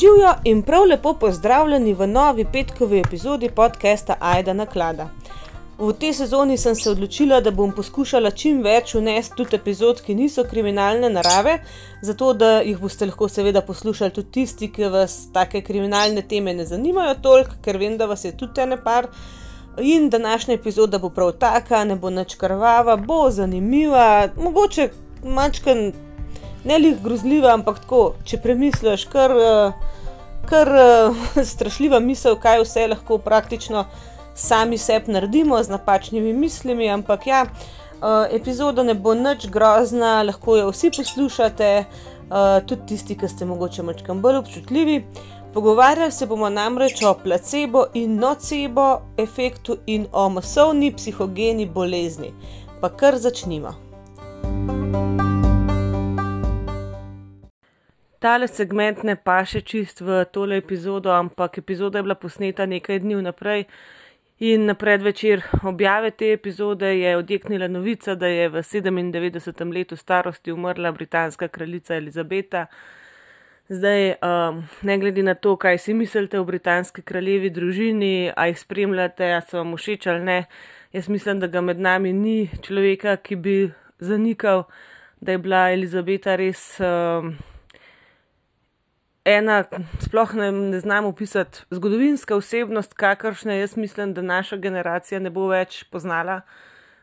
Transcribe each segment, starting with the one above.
Živijo in prav lepo pozdravljeni v novi petkovi epizodi podcasta Aida na klada. V tej sezoni sem se odločila, da bom poskušala čim več unesti tudi epizod, ki niso kriminalne narave, zato da jih boste lahko seveda poslušali tudi tisti, ki vas take kriminalne teme ne zanimajo toliko, ker vem, da vas je tudi ene par. In današnja epizoda bo prav taka, ne bo nič krvava, bo zanimiva, mogoče mačken ne lih grozljiva, ampak tako, če premisliš, kar, kar strašljiva misel, kaj vse lahko praktično sami sebi naredimo z napačnimi mislimi. Ampak ja, epizoda ne bo nič grozna, lahko jo vsi poslušate, tudi tisti, ki ste mogoče mačkam bolj občutljivi. Pogovarjali se bomo namreč o placebo in nocebo efektu in o masovni psihogeni bolezni. Pa kar začnimo. Tale segment ne paše čist v tole epizodo, ampak epizoda je bila posneta nekaj dni vnaprej. In na predvečer objave te epizode je odjeknila novica, da je v 97. letu starosti umrla britanska kraljica Elizabeta. Zdaj, um, ne glede na to, kaj si mislite o britanski kraljevi družini, a jih spremljate, a so vam všeč ali ne, jaz mislim, da ga med nami ni človeka, ki bi zanikal, da je bila Elizabeta res. Um, ena, sploh ne, ne znam opisati, zgodovinska osebnost, kakršne jaz mislim, da naša generacija ne bo več poznala.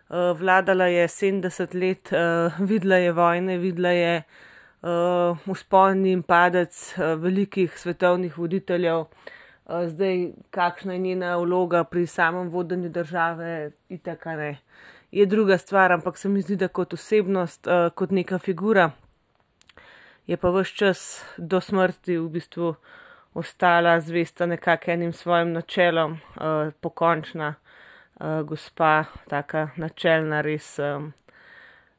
Uh, vladala je 70 let, uh, videla je vojne, videla je uh, uspon in padec uh, velikih svetovnih voditeljev. Uh, zdaj, kakšna je njena vloga pri samem vodenju države, itaka ne. Je druga stvar, ampak se mi zdi, da kot osebnost, uh, kot neka figura, je pa vse čas do smrti v bistvu ostala zvesta nekakšnim svojim načelom, uh, pokončna uh, gospa, taka načelna, res. Um,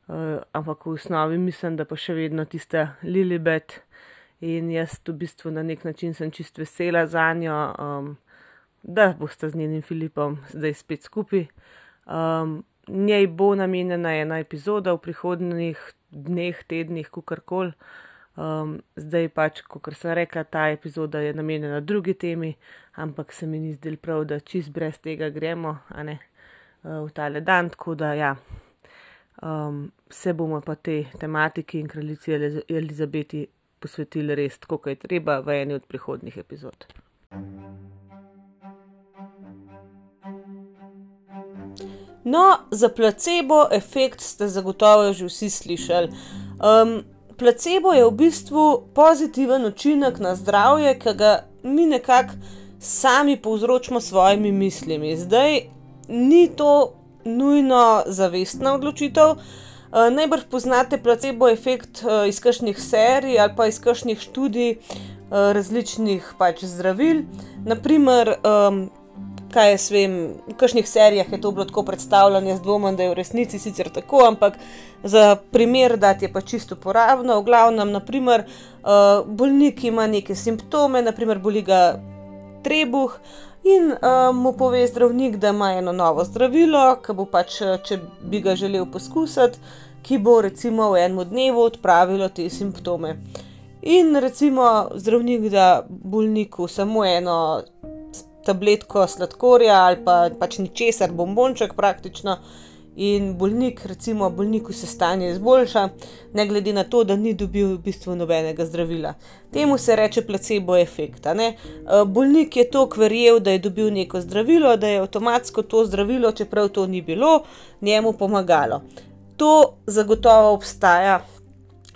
uh, ampak v osnovi mislim, da pa še vedno tista Lilibet in jaz v bistvu na nek način sem čist vesela za njo, um, da boste z njenim Filipom zdaj spet skupaj. Um, njej bo namenjena ena epizoda v prihodnjih dneh, tednih, kakorkoli. Um, zdaj pač, kot sem rekla, ta epizoda je namenjena drugi temi, ampak se mi ni zdel prav, da čist brez tega gremo ne, uh, v tale dan. Tako da ja, um, se bomo pa te tematiki in kraljici Elizabeti posvetili res, kot je treba v eni od prihodnih epizod. No, za placebo efekt ste zagotovo že vsi slišali. Um, placebo je v bistvu pozitiven učinek na zdravje, ki ga mi nekako sami povzročimo s svojimi mislimi. Zdaj ni to nujno zavestna odločitev. Uh, najbrž poznate placebo efekt uh, iz kakšnih serij ali pa iz kakšnih študij uh, različnih pač zdravil. Naprimer, um, kaj jaz vem, v kakšnih serijah je to bilo tako predstavljeno, jaz dvomim, da je v resnici sicer tako, ampak za primer, da je pa čisto uporabno, v glavnem, naprimer, uh, bolnik ima neke simptome, naprimer, boli ga trebuh. In uh, mu pove zdravnik, da ima eno novo zdravilo, ki bo pač, če bi ga želel poskusiti, ki bo recimo v enem dnevu odpravilo te simptome. In recimo zdravnik da bolniku samo eno tabletko sladkorja ali pa pač ničesar, bombonček praktično. In bolnik, recimo, bolniku se stanje izboljša, ne glede na to, da ni dobil v bistvu nobenega zdravila. Temu se reče placebo efekt. E, bolnik je to verjel, da je dobil neko zdravilo, da je avtomatsko to zdravilo, čeprav to ni bilo, njemu pomagalo. To zagotovo obstaja,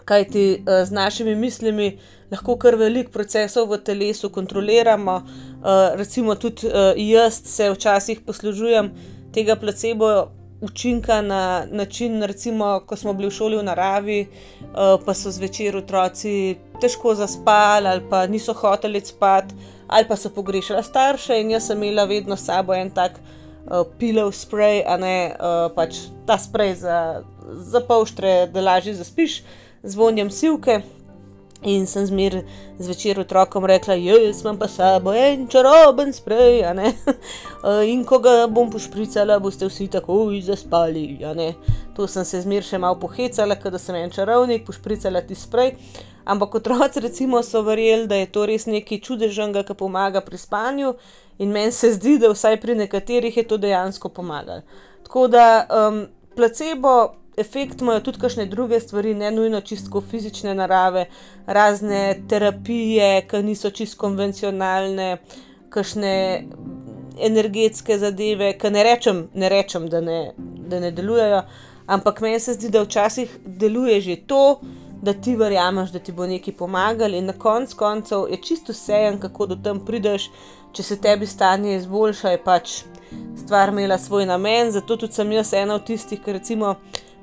kajti e, z našimi mislimi lahko kar velik procesov v telesu kontroliramo. Uh, recimo, tudi uh, jaz se včasih poslužujem tega placebo učinka na način, recimo, ko smo bili v šoli v naravi, uh, pa so zvečer otroci težko zaspali ali pa niso hoteli spati, ali pa so pogrešali starše in jaz sem imela vedno s sabo en tak. Uh, pilov sprej, a ne uh, pač ta sprej za, za polštre, da lažje zaspiš, zvonjem silke. In sem zmer zvečer otrokom rekla, jaz imam pa sabo en čaroben sprej, in ko ga bom pošpricala, boste vsi takoj zaspali. To sem se zmer še malo pohecala, da sem en čarovnik, pošpricala ti sprej. Ampak otroci recimo so verjeli, da je to res nekaj čudežnega, ki pomaga pri spanju, in meni se zdi, da vsaj pri nekaterih je to dejansko pomagalo. Tako da placebo efekt imajo tudi kakšne druge stvari, ne nujno čisto fizične narave, razne terapije, ki niso čisto konvencionalne, kakšne energetske zadeve, ki ne rečem, ne rečem, da ne, da ne delujejo, ampak meni se zdi, da včasih deluje že to, da ti verjameš, da ti bo nekaj pomagalo, in na koncu koncev je čisto vseeno, kako do tam prideš, če se tebi stanje izboljša, je pač stvar imela svoj namen. Zato tudi sem jaz ena od tistih, ki recimo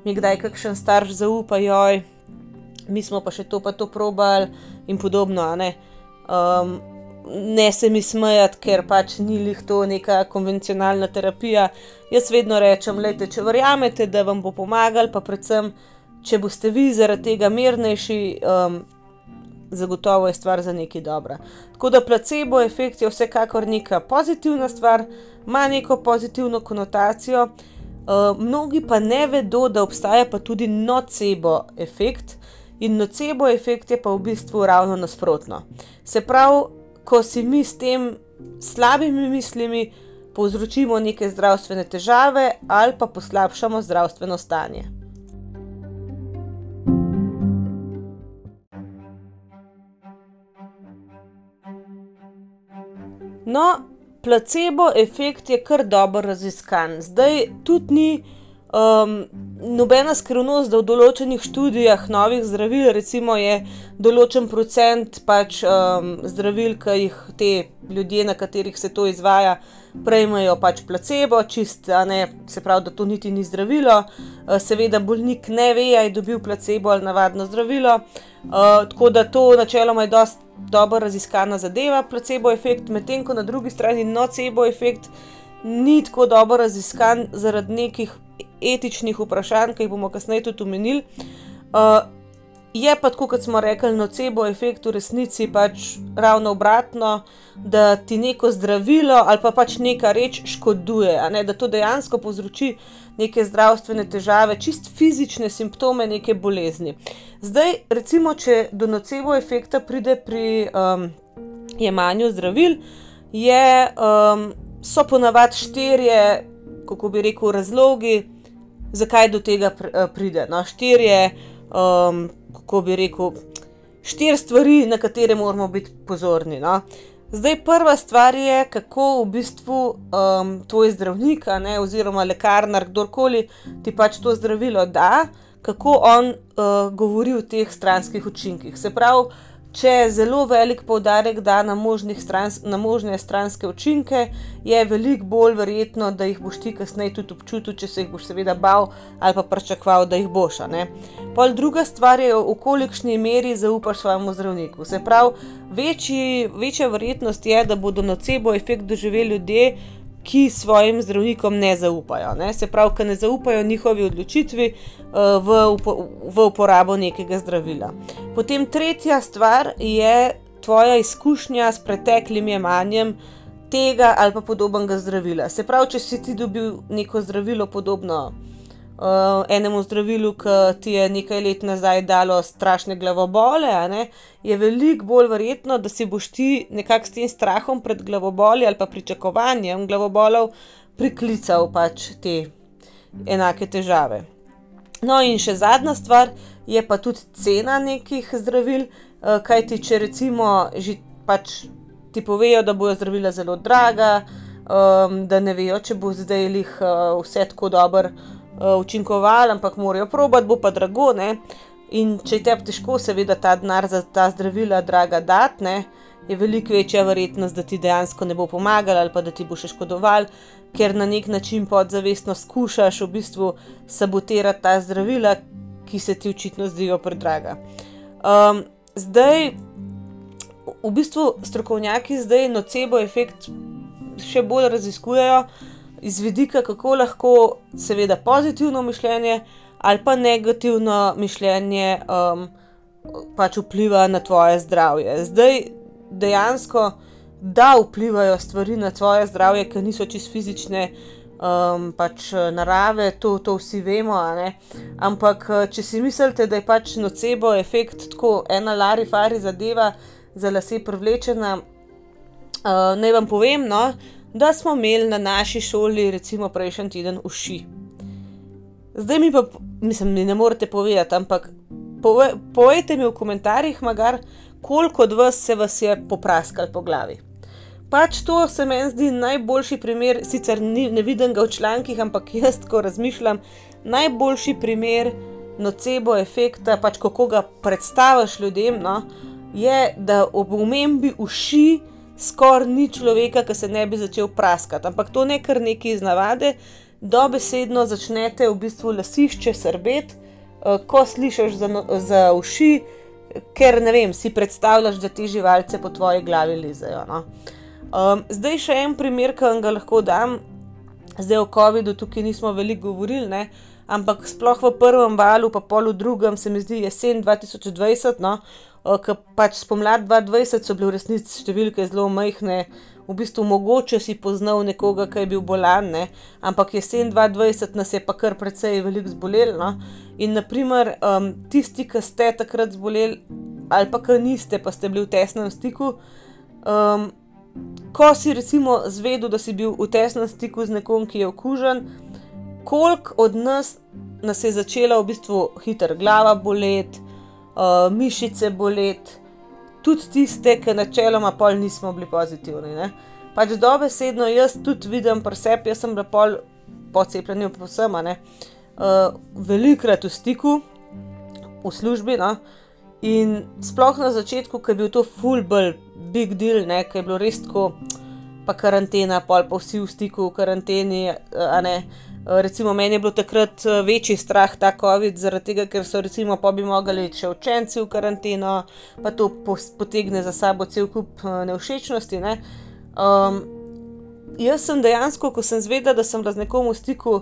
mi kdaj kakšen starš zaupa, joj, mi smo pa še to pa to probali in podobno. Ne? Um, ne se mi smejati, ker pač ni lih to neka konvencionalna terapija. Jaz vedno rečem, lejte, če verjamete, da vam bo pomagal, pa predvsem, če boste vi zaradi tega mirnejši. Um, Zagotovo je stvar za nekaj dobra. Tako da placebo efekt je vsekakor neka pozitivna stvar, ima neko pozitivno konotacijo, Eh, mnogi pa ne vedo, da obstaja pa tudi nocebo efekt, in nocebo efekt je pa v bistvu ravno nasprotno. Se pravi, ko si mi s tem slabimi mislimi povzročimo neke zdravstvene težave ali pa poslabšamo zdravstveno stanje. No, placebo efekt je kar dobro raziskan. Zdaj tudi ni um, nobena skrivnost, da v določenih študijah novih zdravil, recimo, je določen procent pač um, zdravil, ki jih te ljudje, na katerih se to izvaja, prejmejo pač placebo, čist, ne, se pravi, da to niti ni zdravilo. Uh, seveda, bolnik ne ve, ali je dobil placebo ali navadno zdravilo. Uh, tako da to načeloma je dosti dobro raziskana zadeva, placebo efekt, medtem ko na drugi strani nocebo efekt ni tako dobro raziskan zaradi nekih etičnih vprašanj, ki jih bomo kasneje tudi omenili. Uh, je pa tako, kot smo rekli, nocebo efekt v resnici pač ravno obratno, da ti neko zdravilo ali pa pač neka reč škoduje, ne, da to dejansko povzroči neke zdravstvene težave, čist fizične simptome neke bolezni. Zdaj, recimo, če do nocebo efekta pride pri um, jemanju zdravil, je, um, so ponavadi štirje, kako bi rekel, razlogi, zakaj do tega uh, pride. No, štirje, um, kako bi rekel, štiri stvari, na katere moramo biti pozorni. No. Zdaj, prva stvar je, kako v bistvu um, tvoj zdravnik, ne, oziroma lekarnar, kdorkoli ti pač to zdravilo da, kako on uh, govori o teh stranskih učinkih. Se pravi, če zelo velik poudarek da na, strans, na možne stranske učinke, je veliko bolj verjetno, da jih boš ti kasneje tudi občutil, če se jih boš seveda bal ali pa pričakoval, da jih boš. Pol druga stvar je, v kolikšni meri zaupaš svojemu zdravniku. Se pravi, večji, večja verjetnost je, da bodo nocebo efekt doživeli ljudje, ki svojim zdravnikom ne zaupajo. Ne? Se pravi, ki ne zaupajo njihovi odločitvi uh, v, upo v uporabo nekega zdravila. Potem tretja stvar je tvoja izkušnja s preteklim jemanjem tega ali pa podobnega zdravila. Se pravi, če si ti dobil neko zdravilo podobno uh, enemu zdravilu, ki ti je nekaj let nazaj dalo strašne glavobole, je veliko bolj verjetno, da si boš ti nekako s tem strahom pred glavoboli ali pa pričakovanjem glavobolov priklical pač te enake težave. No, in še zadnja stvar je pa tudi cena nekih zdravil, uh, eh, kaj ti, če recimo že pač ti povejo, da bojo zdravila zelo draga. Um, da ne vejo, če bo zdaj jih uh, vse tako dobro učinkovali, ampak morajo probati, bo pa drago. Ne? In če je tebi težko, seveda ta denar za ta zdravila, draga, datne, je veliko večja verjetnost, da ti dejansko ne bo pomagal ali pa da ti bo še škodoval, ker na nek način podzavestno skušaš v bistvu sabotirati ta zdravila, ki se ti očitno zdijo predraga. Um, zdaj, v bistvu strokovnjaki zdaj nocebo efekt še bolj raziskujejo iz vidika, kako lahko, seveda, pozitivno mišljenje ali pa negativno mišljenje um, pač vpliva na tvoje zdravje. Zdaj dejansko, da vplivajo stvari na tvoje zdravje, ki niso čisto fizične, um, pač narave, to, to vsi vemo. Ampak, če si mislite, da je pač nocebo efekt tako ena lari fari zadeva, za lase privlečena, uh, naj vam povem, no, da smo imeli na naši šoli, recimo prejšnji teden, uši. Zdaj mi pa, mislim, mi ne morete povedati, ampak pove, povejte mi v komentarjih, magar, koliko od vas se vas je popraskal po glavi. Pač to se meni zdi najboljši primer, sicer ni, ne vidim ga v člankih, ampak jaz, ko razmišljam, najboljši primer nocebo efekta, pač kako ga predstaviš ljudem, no, je, da ob omembi uši skoraj ni človeka, ki se ne bi začel praskati. Ampak to ne kar nekaj iz navade, dobesedno začnete v bistvu lasišče srbeti, uh, ko slišiš za, no, za uši, ker ne vem, si predstavljaš, da ti živalce po tvoji glavi lizajo. No? Um, zdaj še en primer, ki vam ga lahko dam. Zdaj o COVID-u tukaj nismo veliko govorili, ne? ampak sploh v prvem valu, pa pol v drugem, se mi zdi jesen 2020, no, ki pač spomladi 2020 so bile v resnici številke zelo majhne, v bistvu mogoče si poznal nekoga, ki je bil bolan, ne? ampak jesen 2020 nas je pa kar precej veliko zbolelo. No? In naprimer, um, tisti, ki ste takrat zboleli, ali pa ki niste, pa ste bili v tesnem stiku. Um, ko si recimo zvedel, da si bil v tesnem stiku z nekom, ki je okužen, koliko od nas, nas je začela v bistvu hitro glava boleti uh, mišice boleti, tudi tiste, ki načeloma pol nismo bili pozitivni. Ne? Pač dobesedno jaz tudi vidim presep, jaz sem pol po cepljenju posema, uh, velikrat v stiku, v službi. No? In sploh na začetku, ko je bil to full ball, big deal, ki je bilo res tako, pa karantena, pol pa vsi v stiku, v karanteni, a ne. Eh, recimo, meni je bilo takrat eh, večji strah ta COVID, zaradi tega, ker so recimo pa bi mogli iti še učenci v karanteno, pa to potegne za sabo cel kup eh, nevšečnosti. Ne? Um, jaz sem dejansko, ko sem zvedela, da sem z nekom v stiku,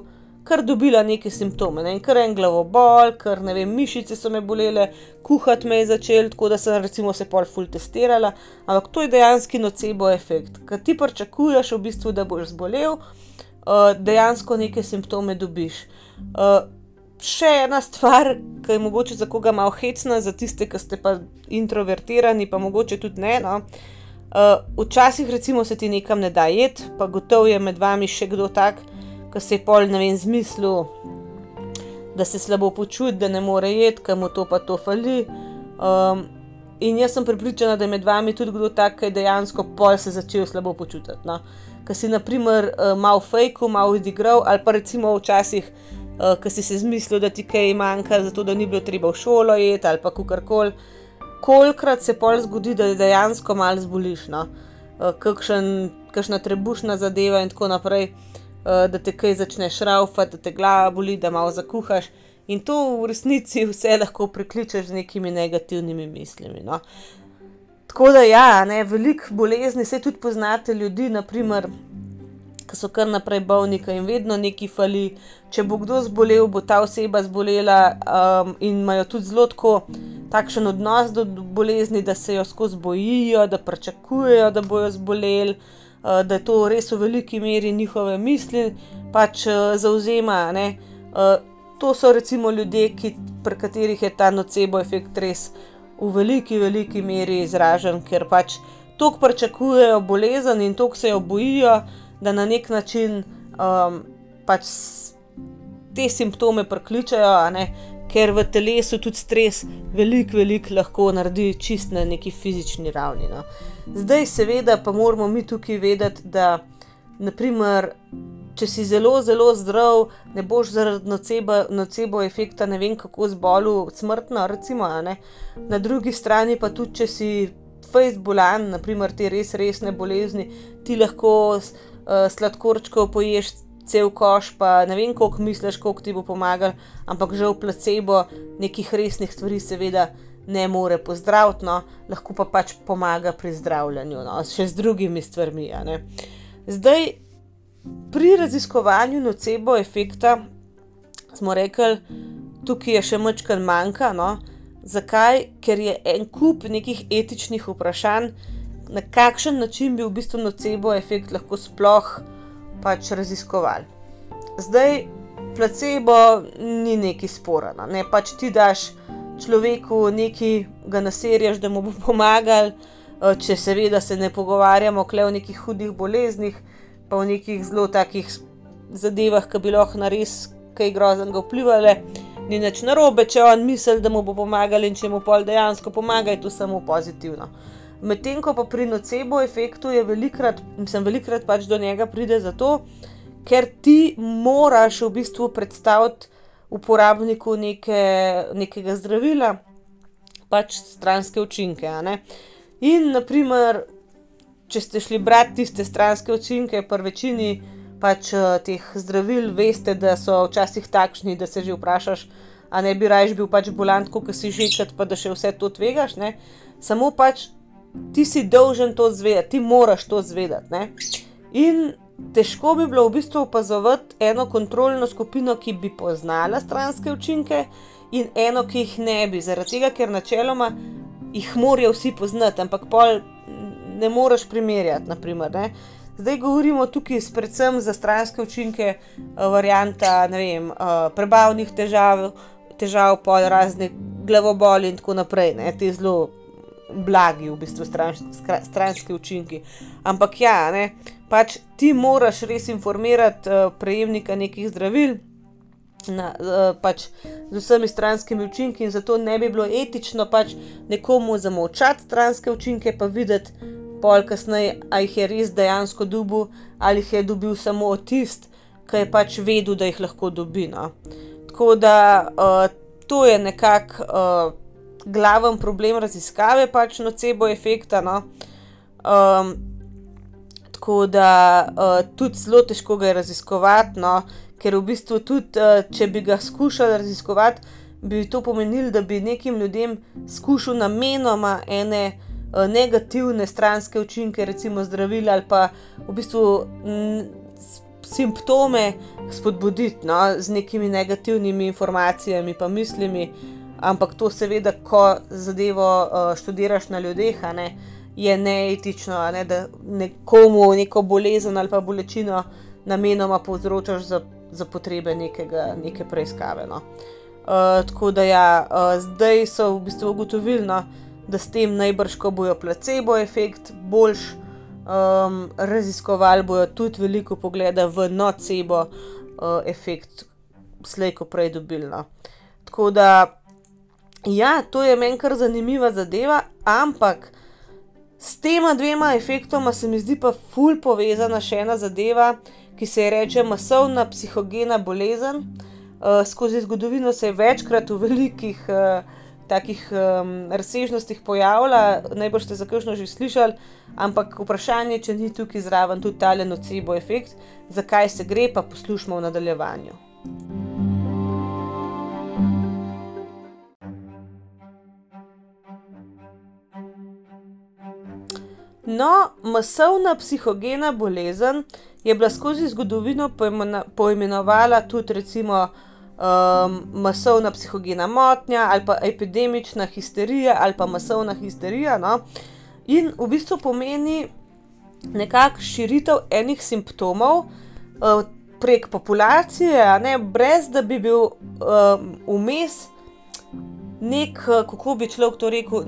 kar dobila neke simptome, ne? kar en glavobol, kar ne vem, mišice so me bolele, kuhati me je začel, tako da sem recimo se pol full testirala. Ampak to je dejansko nocebo efekt, ker ti pričakuješ v bistvu, da boš zbolel. Eh, dejansko neke simptome dobiš. Uh, še ena stvar, ki je mogoče za koga malo hecna, za tiste, ki ste pa introvertirani, pa mogoče tudi ne. No? Uh, včasih, recimo, se ti nekam ne da jed, pa gotovo je med vami še kdo tak, ki se je pol ne vem, zmislil, da se slabo počuti, da ne more jed, kam to pa to fali. Um, in jaz sem pripričana, da je med vami tudi kdo tak, ki je dejansko pol se začel slabo počutiti. No? Ki si naprimer uh, malo fejku, malo odigral, ali pa recimo včasih, uh, ki si se zmislil, da ti kaj manjka, zato da ni bilo treba v šolo jeti ali pa kakorkoli. Kolikrat se pol zgodi, da dejansko malo zboliš, no? uh, kakšen, kakšna trebušna zadeva in tako naprej, da te kaj začneš raufati, da te glava boli, da malo zakuhaš. In to v resnici vse lahko prekličeš z nekimi negativnimi mislimi. No? Tako da, ja, ne, veliko bolezni, se tudi poznate ljudi, naprimer, ki so kar naprej bolniki in vedno neki fali. Če bo kdo zbolel, bo ta oseba zbolela um, in imajo tudi zelo takšen odnos do bolezni, da se jo skozi bojijo, da pričakujejo, da bojo zboleli, uh, da je to res v veliki meri njihove misli, pač uh, zauzema. Uh, to so recimo ljudje, ki, pri katerih je ta nocebo efekt res v veliki, veliki meri izražen, ker pač toliko pričakujejo bolezen in toliko se jo bojijo, da na nek način um, pač te simptome prekličajo, ker v telesu tudi stres veliko, veliko lahko naredi čist na neki fizični ravni. No. Zdaj, seveda, pa moramo mi tukaj vedeti, da naprimer če si zelo, zelo zdrav, ne boš zaradi nocebo, nocebo efekta ne vem kako zbolel, smrtno, recimo. Na drugi strani pa tudi, če si fejs bolan, naprimer te res resne bolezni, ti lahko uh, sladkorčko poješ. Cel koš, pa ne vem, koliko misliš, koliko ti bo pomagal, ampak v placebo nekih resnih stvari, seveda, ne more pozdraviti, no, lahko pa pač pomaga pri zdravljenju, no, še z drugimi stvarmi. Zdaj, pri raziskovanju nocebo efekta smo rekli, tukaj je še mečkan manjka. No? Zakaj? Ker je en kup nekih etičnih vprašanj, na kakšen način bi v bistvu nocebo efekt lahko sploh pač raziskovali. Zdaj, placebo ni neki sporen, ne pač ti daš človeku nekaj, ga naserjaš, da mu bo pomagal, če seveda se ne pogovarjamo o nekih hudih boleznih, pa o nekih zelo takih zadevah, ki bi lahko na res kaj groznega vplivali. Ni nič narobe, če on misli, da mu bo pomagal in če mu pol dejansko pomaga, je to samo pozitivno. Medtem ko pa pri nocebo efektu je velikrat, mislim, velikrat pač do njega pride zato, ker ti moraš v bistvu predstaviti uporabniku neke, nekega zdravila, pač stranske učinke. In, naprimer, če ste šli brati tiste stranske učinke, pri večini pač teh zdravil, veste, da so včasih takšni, da se že vprašaš, a ne bi raje bil pač bolan, kot si že čet, pa da še vse to tvegaš. Ne? Samo pač ti si dolžen to zvedeti, ti moraš to zvedeti. In težko bi bilo v bistvu opazovati eno kontrolno skupino, ki bi poznala stranske učinke, in eno, ki jih ne bi, zaradi tega, ker načeloma jih morajo vsi poznati, ampak pol ne moreš primerjati. Naprimer, ne? Zdaj govorimo tukaj predvsem za stranske učinke, eh, varianta vem, eh, prebavnih težav, težav, pol razne glavoboli in tako naprej, ne? te zelo blagi, v bistvu stranski učinki. Ampak ja, ne, pač ti moraš res informirati uh, prejemnika nekih zdravil. Na, uh, pač z vsemi stranskimi učinki, in zato ne bi bilo etično pač nekomu zamolčati stranske učinke, pa videti, pol kasneje, ali jih je res dejansko dobil, ali jih je dobil samo tisti, ki je pač vedel, da jih lahko dobi. No. Tako da uh, to je nekako. Uh, glaven problem raziskave, pač nocebo efekta. No. Um, tako da uh, tudi zelo težko ga je raziskovati, no, ker v bistvu tudi, uh, če bi ga skušali raziskovati, bi to pomenilo, da bi nekim ljudem skušal namenoma ene uh, negativne stranske učinke, recimo zdravila ali pa v bistvu. Simptome spodbuditi no, z nekimi negativnimi informacijami, pa mislimi, ampak to seveda, ko zadevo uh, študiraš na ljudeh, ne, je neetično, ne, da nekomu neko bolezen ali pa bolečino namenoma povzročaš za, za potrebe nekega, neke preiskave. No. Uh, tako da ja, uh, zdaj so v bistvu ugotovili, no, da s tem najbrž, ko bojo placebo efekt boljš. Um, raziskovali bojo tudi veliko pogleda v nocebo uh, efekt, slejko prej dobilno. Tako da Ja, to je meni kar zanimiva zadeva, ampak s tema dvema efektoma se mi zdi pa ful povezana še ena zadeva, ki se je reče masovna psihogena bolezen. Uh, skozi zgodovino se je večkrat v velikih uh, takih um, razsežnostih pojavila, najbrž ste za kakšno že slišali, ampak vprašanje, če ni tukaj zraven tudi ta nocebo efekt, zakaj se gre, pa poslušamo v nadaljevanju. No, masovna psihogena bolezen je bila skozi zgodovino poimenovana tudi recimo um, masovna psihogena motnja ali pa epidemična histerija ali pa masovna histerija. No? In v bistvu pomeni nekakšno širitev enih simptomov uh, prek populacije, ne, brez da bi bil um, vmes nek, kako bi človek to rekel,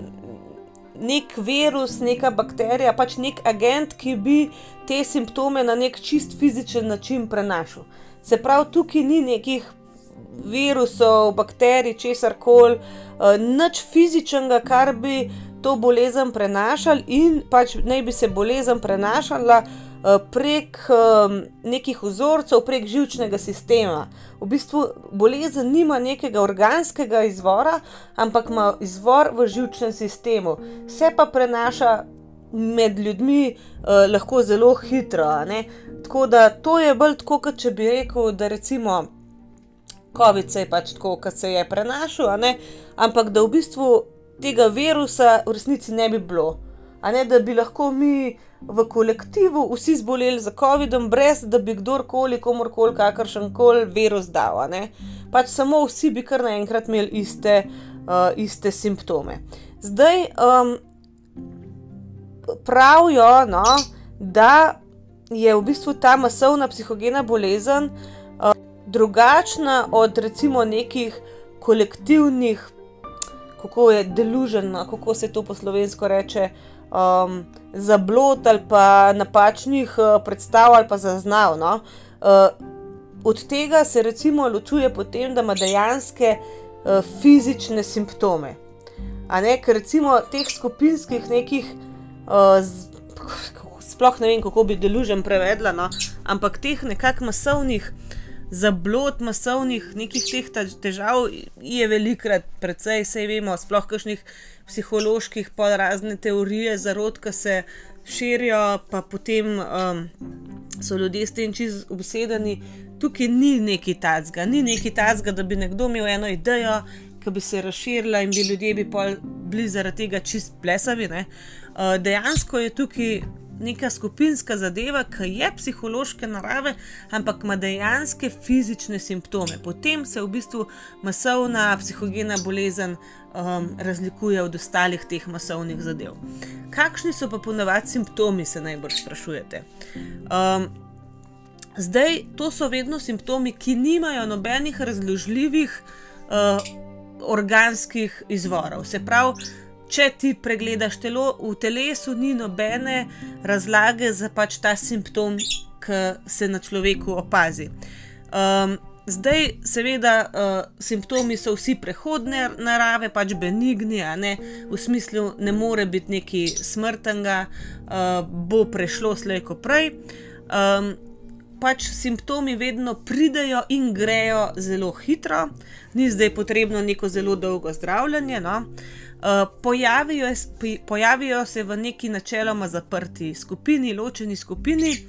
nek virus, neka bakterija, pač nek agent, ki bi te simptome na nek čist fizičen način prenašal. Se pravi, tukaj ni nekih virusov, bakterij, česar koli, uh, nič fizičnega, kar bi to bolezen prenašali in pač naj bi se bolezen prenašala. Eh, prek um, nekih vzorcev, prek žilčnega sistema. V bistvu bolezen nima nekega organskega izvora, ampak ima izvor v žilčnem sistemu. Se pa prenaša med ljudmi uh, lahko zelo hitro. Tako da to je bolj tako, kot če bi rekel, da recimo. COVID se je pač tako, kot se je prenašal, ampak da v bistvu tega virusa v resnici ne bi bilo. Ne, da bi lahko mi v kolektivu vsi zboleli za COVID-om, brez da bi kdorkoli, komorkoli, kakršen koli virus dal. pač samo vsi bi kar naenkrat imeli iste, uh, iste simptome. Zdaj um, pravijo, no, da je v bistvu ta masovna psihogena bolezen uh, drugačna od recimo nekih kolektivnih, kako je delužena, kako se to po slovensko reče, um, zablot ali pa napačnih uh, predstav ali pa zaznav. No? Uh, od tega se recimo ločuje potem, da ima dejanske uh, fizične simptome. A ne, ker recimo teh skupinskih nekih, uh, z, sploh ne vem, kako bi delužen prevedla, no? ampak teh nekakšnih masovnih zablot, masovnih nekih teh težav je velikrat, predvsej, vse vemo, sploh kakšnih psiholoških, pa razne teorije zarod, ki se širijo, pa potem um, so ljudje s tem čez obsedeni. Tukaj ni neki tacga, ni neki tacga, da bi nekdo imel eno idejo, ki bi se razširila in bi ljudje bi bili zaradi tega čist plesavi. Uh, dejansko je tukaj neka skupinska zadeva, ki je psihološke narave, ampak ima dejanske fizične simptome. Potem se v bistvu masovna psihogena bolezen um, razlikuje od ostalih teh masovnih zadev. Kakšni so pa ponavadi simptomi, se najbolj sprašujete? Um, zdaj, to so vedno simptomi, ki nimajo nobenih razložljivih. Uh, Organskih izvorov. Se pravi, če ti pregledaš telo, v telesu ni nobene razlage za pač ta simptom, ki se na človeku opazi. Um, zdaj, seveda, uh, simptomi so vsi prehodne narave, pač benigni, ne? v smislu, ne more biti nekaj smrtnega, uh, bo prešlo slejko prej. Um, pač simptomi vedno pridejo in grejo zelo hitro, ni zdaj potrebno neko zelo dolgo zdravljenje. No? Uh, pojavijo, pojavijo se v neki načeloma zaprti skupini, ločeni skupini,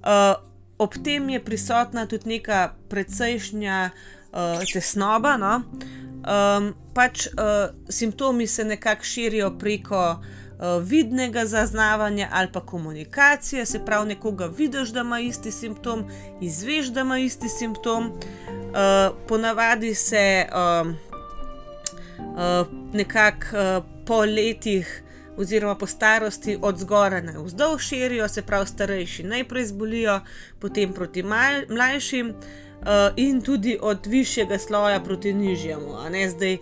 uh, ob tem je prisotna tudi neka precejšnja uh, tesnoba. No? Um, pač uh, simptomi se nekako širijo preko uh, vidnega zaznavanja ali pa komunikacije, se pravi, nekoga vidiš, da ima isti simptom, izveš, da ima isti simptom. Uh, ponavadi se. Uh, nekako uh, po letih, oziroma po starosti, od zgoraj na vzdolj širijo, se pravi, starejši najprej zbolijo, potem proti mlajšim, uh, in tudi od višjega sloja proti nižjemu, a ne zdaj.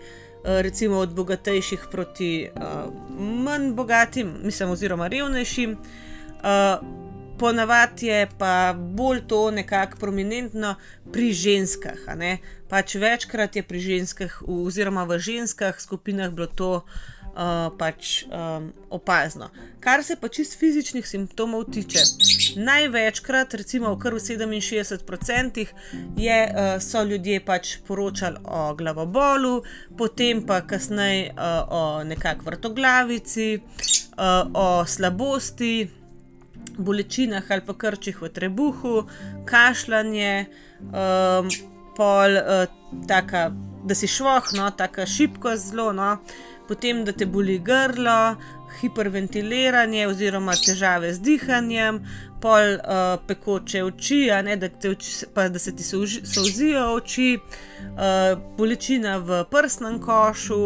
Recimo od bogatejših proti uh, manj bogatim, mislim, oziroma revnejšim. Uh, ponavadi je pa bolj to nekako prominentno pri ženskah. Pač večkrat je pri ženskah, oziroma v ženskah skupinah, bilo to uh, pač, um, opazno. Kar se pa čist fizičnih simptomov tiče, največkrat, recimo v kar v 67%, je, uh, so ljudje pač poročali o glavobolu, potem pa kasneje uh, o nekakšni vrtoglavici, uh, o slabosti bolečinah ali pa krčih v trebuhu, kašljanje, um, pol, uh, taka, da si šloh, no, tako šipko zelo, no, potem da te boli grlo, hiperventiliranje oziroma težave z dihanjem, pol uh, pekoče oči, ne, da, oči pa, da se ti souzijo oči, uh, bolečina v prsnem košu.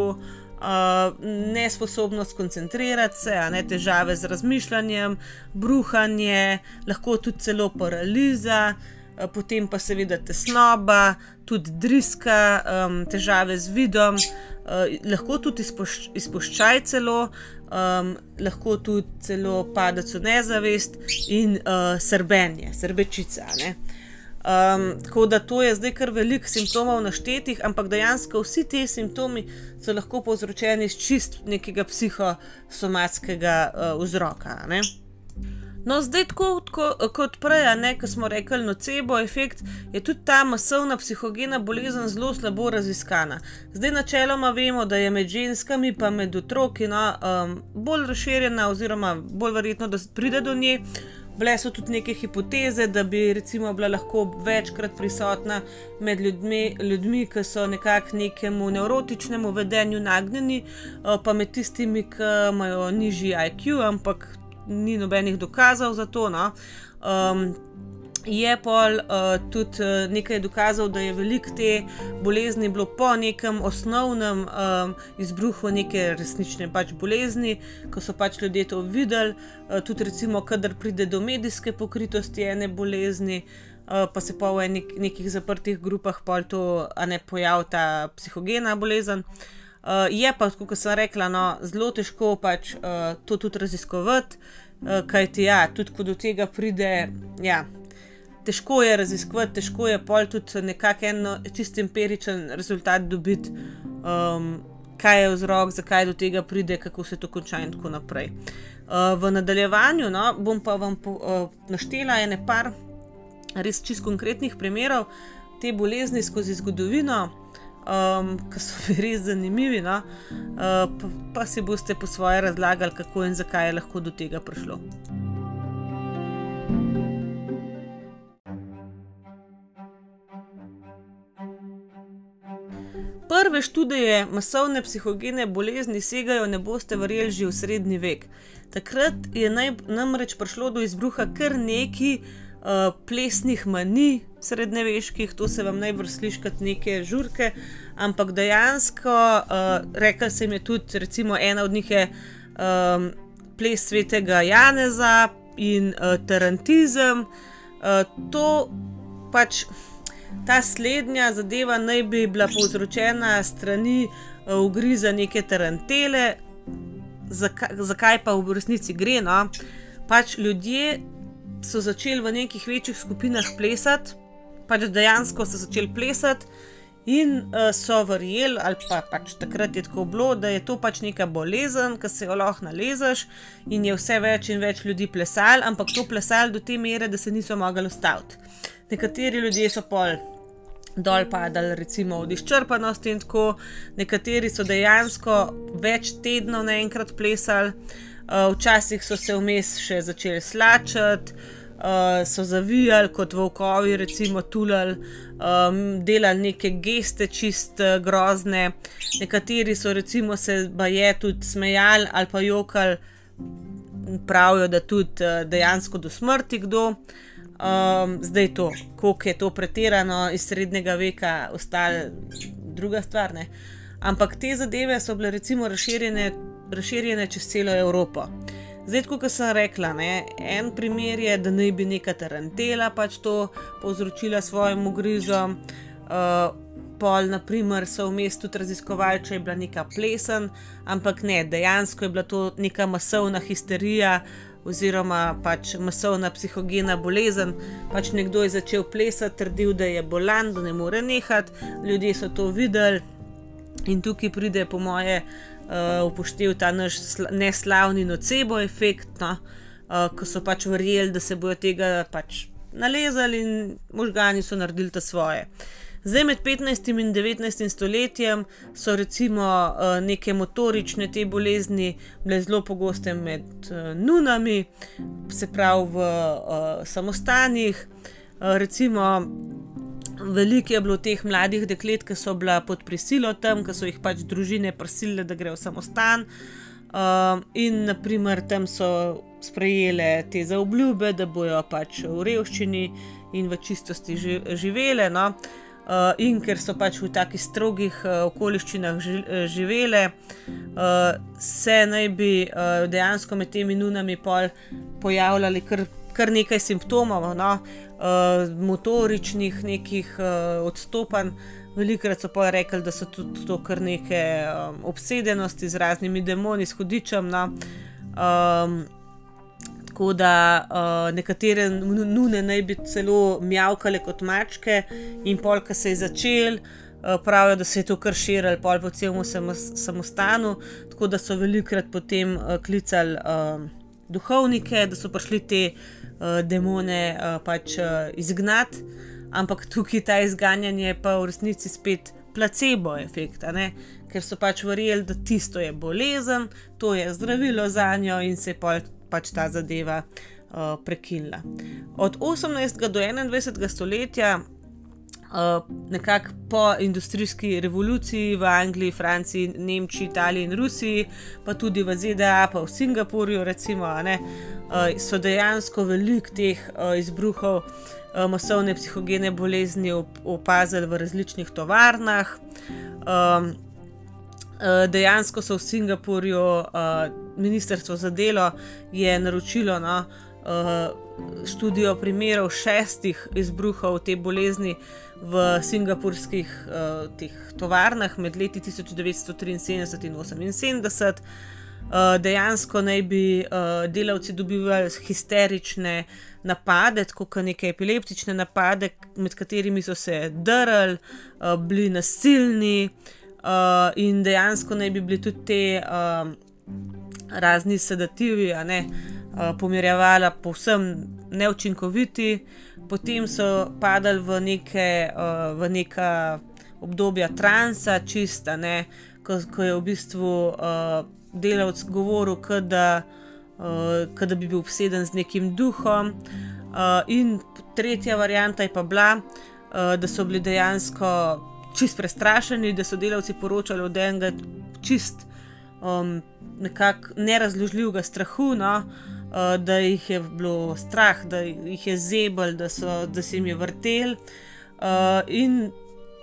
Uh, nesposobnost koncentrirati se, ne težave z razmišljanjem, bruhanje, lahko tudi celo paraliza, uh, potem pa seveda tesnoba, tudi driska, um, težave z vidom, uh, lahko tudi izpoš izpuščaj celo, um, lahko tudi celo padec v nezavest in uh, srbenje, srbečica. Ne? Um, tako da to je zdaj kar veliko simptomov naštetih, ampak dejansko vsi ti simptomi so lahko povzročeni iz čist nekega psihosomatskega uh, vzroka. Ne? No, zdaj, tako, tako kot prej, ko smo rekli, nocebo efekt, je tudi ta masovna psihogena bolezen zelo slabo raziskana. Zdaj, načeloma vemo, da je med ženskami, pa med otroki, no, um, bolj razširjena, oziroma bolj verjetno, da pride do nje. Bile so tudi neke hipoteze, da bi recimo bila lahko večkrat prisotna med ljudmi, ljudmi ki so nekako nekemu nevrotičnemu vedenju nagnjeni, eh, pa med tistimi, ki imajo nižji IQ, ampak ni nobenih dokazov za to. No. Um, je pol uh, tudi uh, nekaj dokazov, da je veliko te bolezni bilo po nekem osnovnem um, izbruhu neke resnične pač bolezni, ko so pač ljudje to videli. Uh, tudi, recimo, kadar pride do medijske pokritosti ene bolezni, uh, pa se pa v nek, nekih zaprtih grupah pol to ne pojavi ta psihogena bolezen. Uh, je pa, kot sem rekla, no, zelo težko pač uh, to tudi raziskovati, uh, kajti ja, tudi ko do tega pride. Ja, težko je raziskovati, težko je pol tudi nekako eno čist empiričen rezultat dobiti, um, kaj je vzrok, zakaj do tega pride, kako se to konča in tako naprej. Uh, v nadaljevanju no, bom pa vam po, uh, naštela ene par res čist konkretnih primerov te bolezni skozi zgodovino. Um, ki so bili res zanimivi, no? uh, pa, pa si boste po svoje razlagali, kako in zakaj je lahko do tega prišlo. Prve študije masovne psihogene bolezni segajo, ne boste verjeli, že v srednji vek. Takrat je naj, namreč prišlo do izbruha kar nekaj uh, plesnih mani, srednjeveških, to se vam najbrž sliši kot neke žurke, ampak dejansko, uh, rekel sem je tudi, recimo, ena od njih je um, ples svetega Janeza in uh, Tarantizem. Uh, to pač ta slednja zadeva naj bi bila povzročena strani ugriza neke tarantele, zakaj, zakaj pa v resnici gre. No? Pač ljudje so začeli v nekih večjih skupinah plesati, pač dejansko so začeli plesati. In uh, so verjeli, ali pa pač takrat je tako bilo, da je to pač neka bolezen, ki se jo lahko nalezaš, in je vse več in več ljudi plesali, ampak to plesali do te mere, da se niso mogli ustaviti. Nekateri ljudje so pol dol padali, recimo od izčrpanosti, in tako, nekateri so dejansko več tednov naenkrat plesali, uh, včasih so se vmes še začeli slačati. Uh, so zavijali kot volkovi, recimo tulali, um, delali neke geste, čist uh, grozne, nekateri so recimo se baje tudi smejali ali pa jokali, pravijo, da tudi uh, dejansko do smrti kdo. Uh, Um, zdaj to, koliko je to pretirano iz srednjega veka, ostale druga stvar. Ne? Ampak te zadeve so bile recimo razširjene, razširjene čez celo Evropo. Zdaj, kot sem rekla, ne, en primer je, da naj bi neka tarantela pač to povzročila svojim ugrizom. Uh, pol, naprimer, so v mestu tudi raziskovali, če je bila neka plesen, ampak ne, dejansko je bila to neka masovna histerija, uh, oziroma pač masovna psihogena bolezen. Pač nekdo je začel plesati, trdil, da je bolan, da ne more nehati, ljudje so to videli in tukaj pride, po moje, uh, upoštev ta naš neslavni nocebo efekt, no? uh, ko so pač verjeli, da se bojo tega pač nalezali in možgani so naredili to svoje. Zdaj, med 15 in 19 stoletjem so recimo uh, neke motorične te bolezni bile zelo pogoste med uh, nunami, se pravi v uh, samostanih. Uh, recimo, veliko je bilo teh mladih deklet, ki so bila pod prisilo tam, ki so jih pač družine prosile, da grejo v samostan. Uh, in naprimer tam so sprejele te zaobljube, da bojo pač v revščini in v čistosti živele. No? uh, in ker so pač v takih strogih uh, okoliščinah ži, uh, živele, uh, se naj bi uh, dejansko med temi nunami pojavljali kar, kar nekaj simptomov, no? uh, motoričnih nekih uh, odstopanj. Velikrat so pa rekli, da so tudi to kar neke um, obsedenosti z raznimi demoni, s hudičem. No? Um, tako da uh, nekatere nune naj bi celo mjavkale kot mačke, in polka se je začel, uh, pravijo, da se je to kar širilo, pol po celem samostanu, tako da so velikrat potem uh, klicali uh, duhovnike, da so prišli te uh, demone uh, pač uh, izgnati, ampak tukaj ta izganjanje pa v resnici spet. Placebo efekt, ker so pač verjeli, da tisto je bolezen, to je zdravilo za njo, in se je pač ta zadeva uh, prekinila. Od 18. do 21. stoletja, uh, nekako po industrijski revoluciji v Angliji, Franciji, Nemčiji, Italiji in Rusiji, pa tudi v ZDA, pa v Singapurju, recimo, ne, uh, so dejansko veliko teh uh, izbruhov masovne psihogene bolezni opazili v različnih tovarnah. Um, dejansko so v Singapurju, uh, ministrstvo za delo je naročilo no, uh, študijo primerov šestih izbruhov te bolezni v singapurskih uh, tovarnah med leti 1973 in 1978. Uh, dejansko naj bi uh, delavci dobivali histerične napade, kot neke epileptične napade, med katerimi so se drli, uh, bili nasilni, uh, in dejansko naj bi bili tudi te uh, razni sedativi, a ne uh, pomirjevala, povsem neučinkoviti, potem so padali v neke, uh, v neka obdobja transa, čista, ne, ko, ko je v bistvu uh, delavec govoril, da, uh, da bi bil obseden z nekim duhom. Uh, in tretja varianta je pa bila, uh, da so bili dejansko čist prestrašeni, da so delavci poročali od enega čist um, nekako nerazložljivega strahu. No? uh, da jih je bilo strah, da jih je zebel, da, so, da se jim je vrtel. Uh, in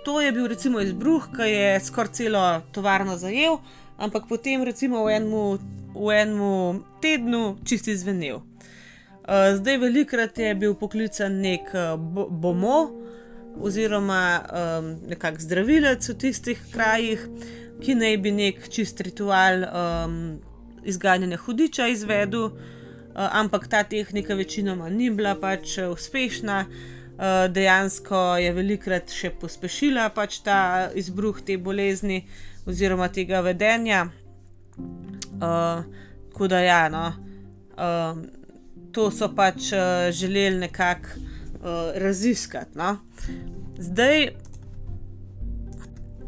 to je bil recimo izbruh, ki je skoraj celo tovarno zajel, ampak potem recimo v enem, v enem tednu čisti zvenel. Uh, zdaj, velikrat je bil poklican nek bo bomo, oziroma um, nekakšen zdravilec v tistih krajih, ki naj bi nek čist ritual um, izganjanja hudiča izvedel. Eh, ampak ta tehnika večinoma ni bila pač eh, uspešna. Uh, dejansko je velikrat še pospešila pač ta izbruh te bolezni oziroma tega vedenja. Uh, tako da, ja, no, uh, to so pač uh, želeli nekako uh, raziskati. No. Zdaj,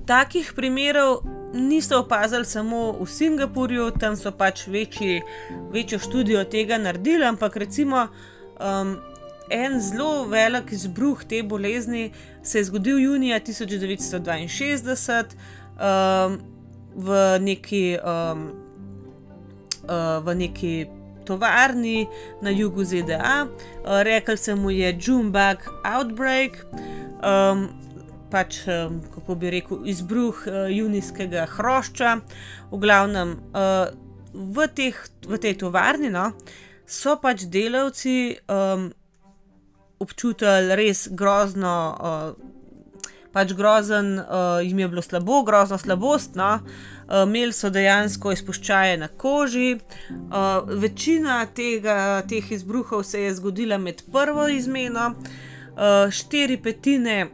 takih primerov niso opazili samo v Singapurju, tam so pač večji, večjo študijo tega naredili, ampak recimo um, en zelo velik izbruh te bolezni se je zgodil junija 1962 um, v neki. Um, uh, v neki Tovarni na jugu ZDA, uh, rekel se mu je Junebug Outbreak, um, pač, kako bi rekel, izbruh uh, junijskega hrošča. V glavnem, uh, v, teh, v tej tovarni no, so pač delavci um, občutili res grozno, uh, pač grozen, uh, jim je bilo slabo, grozno slabost. No. Uh, imeli so dejansko izpuščaje na koži. Uh, večina tega, teh izbruhov se je zgodila med prvo izmeno, uh, štiri petine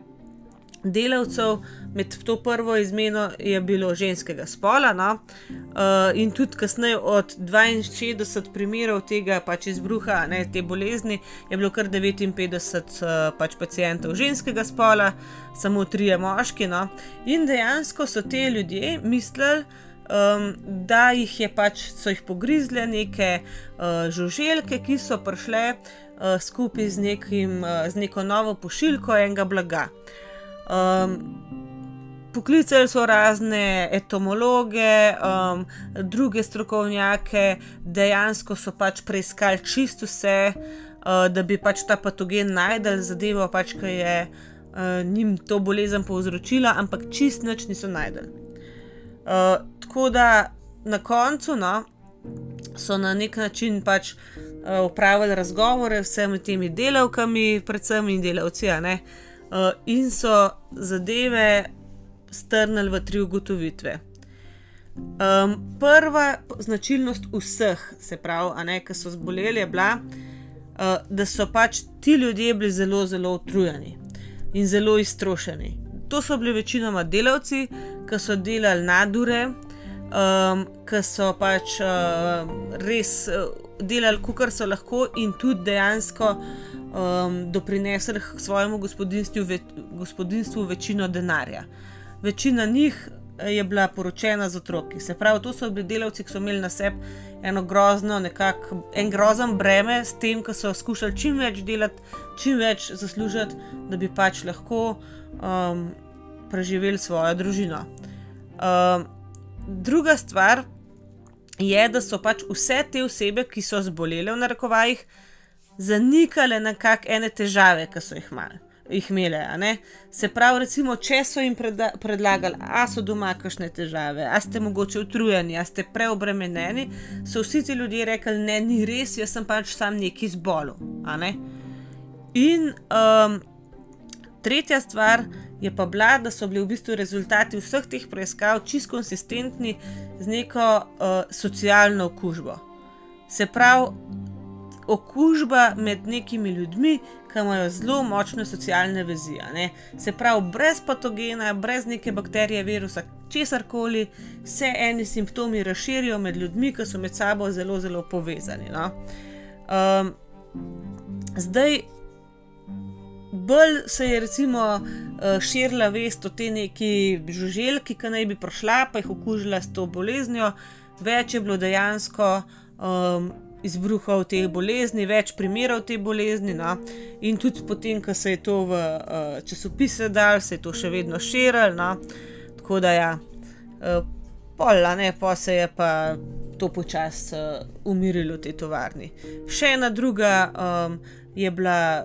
delavcev, med to prvo izmeno je bilo ženskega spola. No? Uh, in tudi kasneje, od 62 primerov tega pač izbruha, ne, te bolezni, je bilo kar 59 uh, eh, pač pacijentov ženskega spola, samo tri moški. No? In dejansko so te ljudje mislili. Um, da jih je pač, so jih pogrizle neke uh, žuželke, ki so prišle uh, skupaj z, nekim, uh, z neko novo pošiljko enega blaga. Um, poklicali so razne etomologe, um, druge strokovnjake, dejansko so pač preiskali čisto vse, uh, da bi pač ta patogen najdel zadevo, pač, ki je uh, njim to bolezen povzročila, ampak čist nič niso najdel. Uh, tako da na koncu no, so na nek način pač uh, upravili razgovore s vsemi temi delavkami, predvsem in delavci. Uh, uh, in so zadeve strnili v tri ugotovitve. Um, prva značilnost vseh, se pravi, ki so zboleli, je bila, uh, da so pač ti ljudje bili zelo, zelo utrujeni in zelo iztrošeni. To so bili večinoma delavci, ki so delali nadure, um, ki so pač uh, res uh, delali, kar so lahko, in tudi dejansko um, doprinesli k svojemu gospodinstvu, ve, gospodinstvu večino denarja. Večina njih eh, je bila poročena z otroki. Se pravi, to so bili delavci, ki so imeli na sebi eno grozno, nekako en grozen breme s tem, da so skušali čim več delati, čim več zaslužiti, da bi pač lahko um, preživeli svojo družino. Um, druga stvar je, da so pač vse te osebe, ki so zbolele v narekovajih, zanikale nekakšne težave, ki so jih imeli. Jih imele, se pravi, recimo, če so jim predlagali, a so doma kakšne težave, a ste mogoče utrujeni, a ste preobremenjeni, so vsi ti ljudje rekli: Ne, ni res, jaz sem pač sam neki zbolel. Ne? In um, tretja stvar je pa bila, da so bili v bistvu rezultati vseh teh preiskav čist konsistentni z neko uh, socialno okužbo. Se pravi, okužba med nekimi ljudmi, ki imajo zelo močne socialne vezi. Se pravi, brez patogena, brez neke bakterije, virusa, česar koli, se eni simptomi razširijo med ljudmi, ki so med sabo zelo, zelo povezani. No? Um, zdaj, bolj se je recimo širila vest o tej neki žuželki, ki naj bi prišla, pa jih okužila s to boleznijo, več je bilo dejansko. Um, izbruhov te bolezni, več primerov te bolezni. No? In tudi potem, ko se je to v uh, časopise dal, se je to še vedno širilo. No? Tako da ja, uh, pola, ne pa se je pa to počasi uh, umirilo v tej tovarni. Še ena druga. Um, Je bila,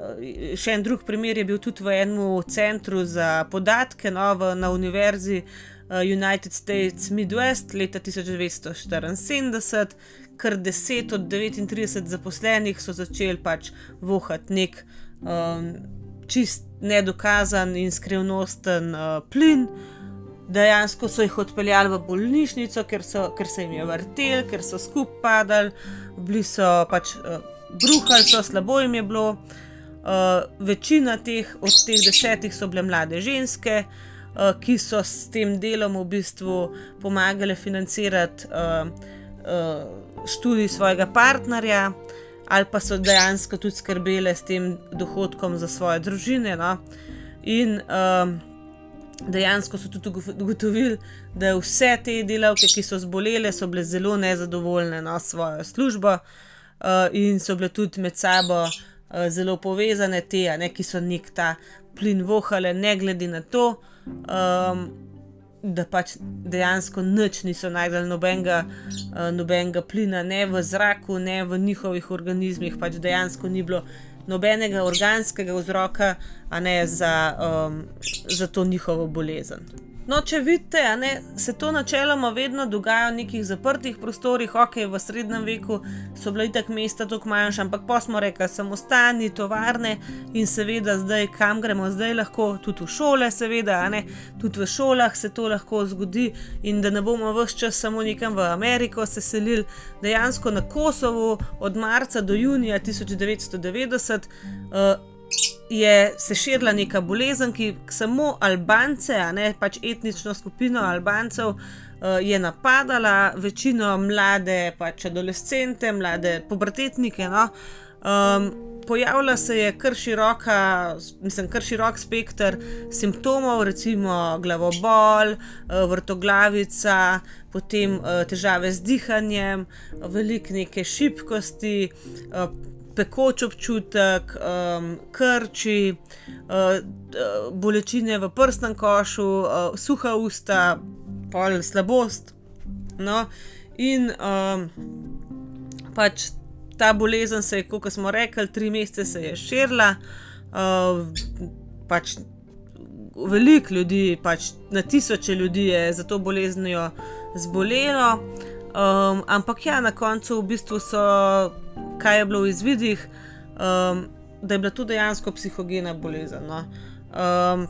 še en drug primer je bil tudi v enem centru za podatke no, v, na Univerzi uh, United States Midwest leta 1974, kar 10 od 39 zaposlenih so začeli pač vohati nek um, čist nedokazan in skrivnosten uh, plin. Dejansko so jih odpeljali v bolnišnico, ker, so, ker se jim je vrtel, ker so skupaj padali, bili so pač uh, bruhali, so slabo jim je bilo. Uh, večina teh od teh desetih so bile mlade ženske, uh, ki so s tem delom v bistvu pomagale financirati. Uh, uh, študij svojega partnerja, ali pa so dejansko tudi skrbele s tem dohodkom za svoje družine. No? In um, dejansko so tudi ugotovili, da vse te delavke, ki so zbolele, so bile zelo nezadovoljne na no, svojo službo uh, in so bile tudi med sabo uh, zelo povezane, te, ne, ki so nek ta plin vohale, ne glede na to. Um, da pač dejansko nič niso najdel nobenega, uh, nobenega plina, ne v zraku, ne v njihovih organizmih, pač dejansko ni bilo nobenega organskega vzroka, a ne za, um, za to njihovo bolezen. No, če vidite, ne, se to načeloma vedno dogaja v nekih zaprtih prostorih, ok, v srednjem veku so bile tako mesta tako manjša, ampak pa smo rekli, samostani, tovarne in seveda zdaj, kam gremo zdaj, lahko tudi v šole, seveda, ne, tudi v šolah se to lahko zgodi in da ne bomo vse čas samo nekam v Ameriko se selili, dejansko na Kosovo od marca do junija 1990. Uh, je se širila neka bolezen, ki samo Albance, a ne pač etnično skupino Albancev, uh, je napadala, večino mlade, pač adolescente, mlade pubertetnike. No? Um, pojavila se je kar široka, mislim, kar širok spekter simptomov, recimo glavobol, uh, vrtoglavica, potem uh, težave z dihanjem, veliko neke šibkosti. Pekoč občutek, um, krči, uh, bolečine v prsnem košu, uh, suha usta, pol slabost. No, in um, pač ta bolezen se je, kot smo rekli, tri mesece se je širila. Uh, pač veliko ljudi, pač na tisoče ljudi je za to boleznijo zbolelo. Um, ampak ja, na koncu v bistvu so kaj je bilo v izvidih, um, da je bila to dejansko psihogena bolezen. No. Um,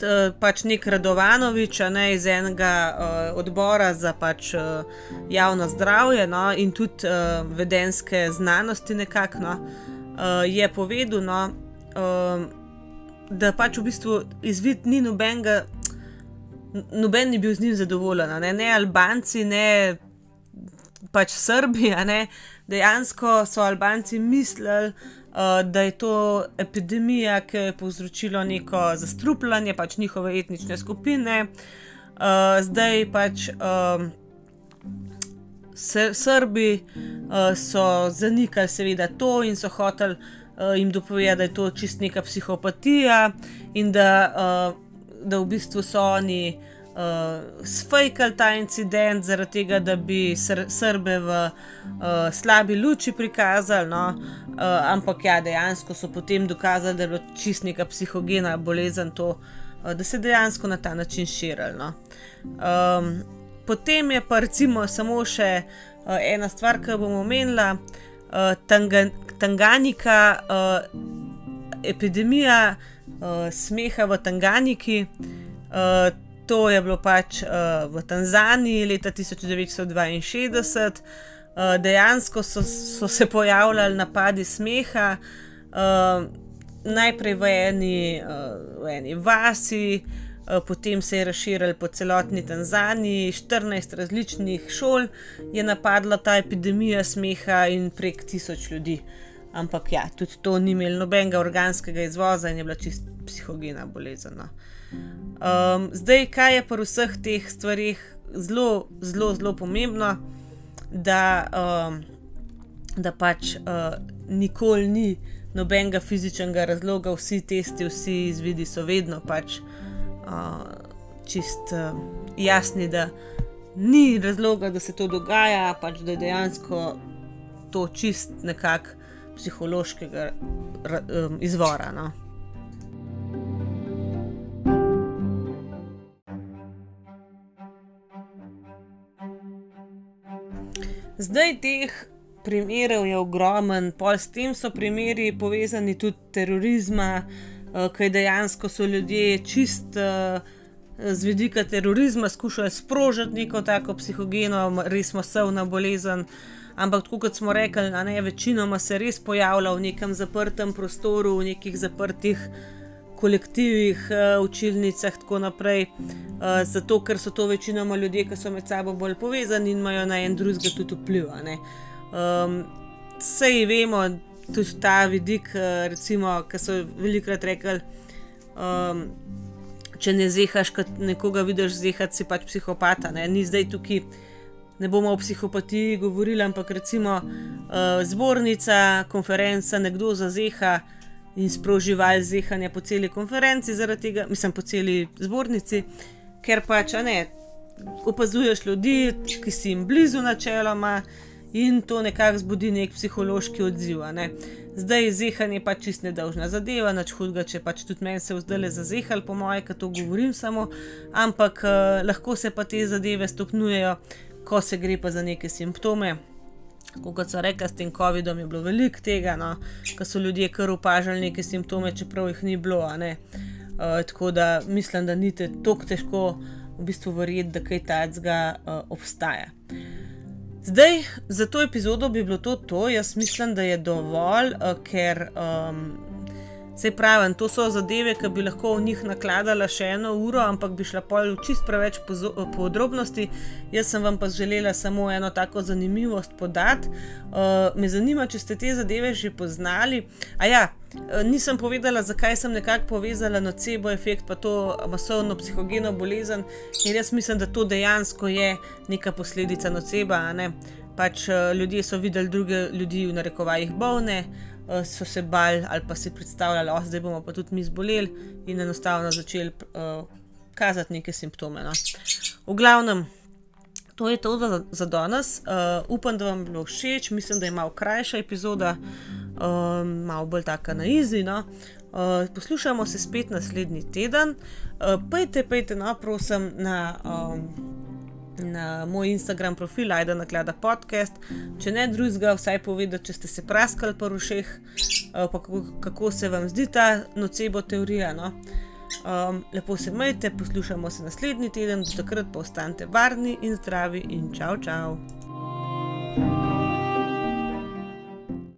t, pač nek Radovanovič, ne iz enega uh, odbora za pač, uh, javno zdravje no, in tudi uh, vedenske znanosti, nekako, no, uh, je povedal, no, um, da pač v bistvu izvid ni nobenega. Noben ni bil z njim zadovoljen, ne, ne Albanci, ne pač Srbi, ne, dejansko so Albanci mislili, uh, da je to epidemija, ki je povzročila neko zastrupljanje pač njihove etnične skupine. Uh, zdaj pač um, Srbi uh, so zanikali, seveda, to in so hoteli uh, jim dopovedati, da je to čist neka psihopatija in da, uh, da v bistvu so oni. Uh, sfejkali ta incident, zaradi tega, da bi sr Srbe v uh, slabi luči prikazali. No? Uh, ampak ja, dejansko so potem dokazali, da je bilo čist neka psihogena bolezen, to, uh, da se dejansko na ta način širilo. No? Um, potem je pa recimo samo še uh, ena stvar, ki bomo omenila, uh, tanga Tanganika, uh, epidemija uh, smeha v Tanganiki. Uh, to je bilo pač uh, v Tanzaniji leta 1962. Uh, dejansko so, so se pojavljali napadi smeha, uh, najprej v eni, uh, v eni vasi, uh, potem se je razširil po celotni Tanzaniji, 14 različnih šol je napadla ta epidemija smeha in prek tisoč ljudi. Ampak ja, tudi to ni imelo nobenega organskega izvoza in je bila čist psihogena bolezen. No. Um, zdaj, kaj je pri vseh teh stvarih zelo, zelo, zelo pomembno, da, um, da pač uh, nikoli ni nobenega fizičnega razloga, vsi testi, vsi izvidi so vedno pač uh, čist uh, jasni, da ni razloga, da se to dogaja, pač da je dejansko to čist nekak psihološkega um, izvora. No. Zdaj teh primerov je ogromen, pol s tem so primeri povezani tudi terorizma, uh, kaj dejansko so ljudje čist uh, z vidika terorizma skušali sprožiti neko tako psihogeno, res masovno bolezen. Ampak, kot smo rekli, ne, večinoma se res pojavlja v nekem zaprtem prostoru, v nekih zaprtih kolektivih, uh, učilnicah in tako naprej. Uh, zato, ker so to večinoma ljudje, ki so med sabo bolj povezani in imajo na en drugega tudi vpliv. Um, Sej vemo, tudi ta vidik, uh, recimo, ki so velikrat rekli. Um, Če ne zehaš, kot nekoga vidiš, zehati si pač psihopata. Ne? Ni zdaj tukaj, ne bomo o psihopatiji govorili, ampak recimo uh, zbornica, konferenca, nekdo zazeha, uh, in sproživali zehanje po celi konferenci, zaradi tega, mislim, po celi zbornici, ker pač ne. Opazuješ ljudi, ki si jim blizu, načeloma, in to nekako zbudi nek psihološki odziv. Ne. Zdaj je zehanje pač čist nedolžna zadeva, nič hudega, če pač tudi meni se vzdele zazehali, po moje, ki to govorim samo, ampak uh, lahko se pa te zadeve stopnjujejo, ko se gre pa za neke simptome. Kot so rekli, s tem COVID-om je bilo veliko tega, no, ko so ljudje kar opažali neke simptome, čeprav jih ni bilo. Uh, tako da mislim, da ni tako težko v bistvu verjeti, da kaj takega uh, obstaja. Zdaj, za to epizodo bi bilo to, to. jaz mislim, da je dovolj, uh, ker um, Se pravi, to so zadeve, ki bi lahko v njih nakladala še eno uro, ampak bi šla pol čist preveč podrobnosti. Jaz sem vam pa želela samo eno tako zanimivost podati. Uh, me zanima, če ste te zadeve že poznali. A ja, uh, nisem povedala, zakaj sem nekako povezala nocebo efekt, pa to masovno psihogeno bolezen, ker jaz mislim, da to dejansko je neka posledica noceba. Ne? Pač uh, ljudje so videli druge ljudi v narekovajih bolne. Eh, so se bali ali pa si predstavljali, da oh, bomo pa tudi mi zboleli in enostavno začeli uh, kazati neke simptome. No. V glavnem, to je to za, za danes. Uh, upam, da vam je bilo všeč, mislim, da je malo krajša epizoda, uh, malo bolj taka na izi. No. Uh, poslušamo se spet naslednji teden. Uh, pejte, pejte, no, prosim, na. Um, na moj Instagram profil, ajda na gleda podcast. Če ne drugega, vsaj povedati, če ste se praskali po rušeh, uh, kako, kako se vam zdi ta nocebo teorija. No? Um, lepo se majte, poslušamo se naslednji teden, do takrat pa ostanite varni in zdravi in čau, čau. thank you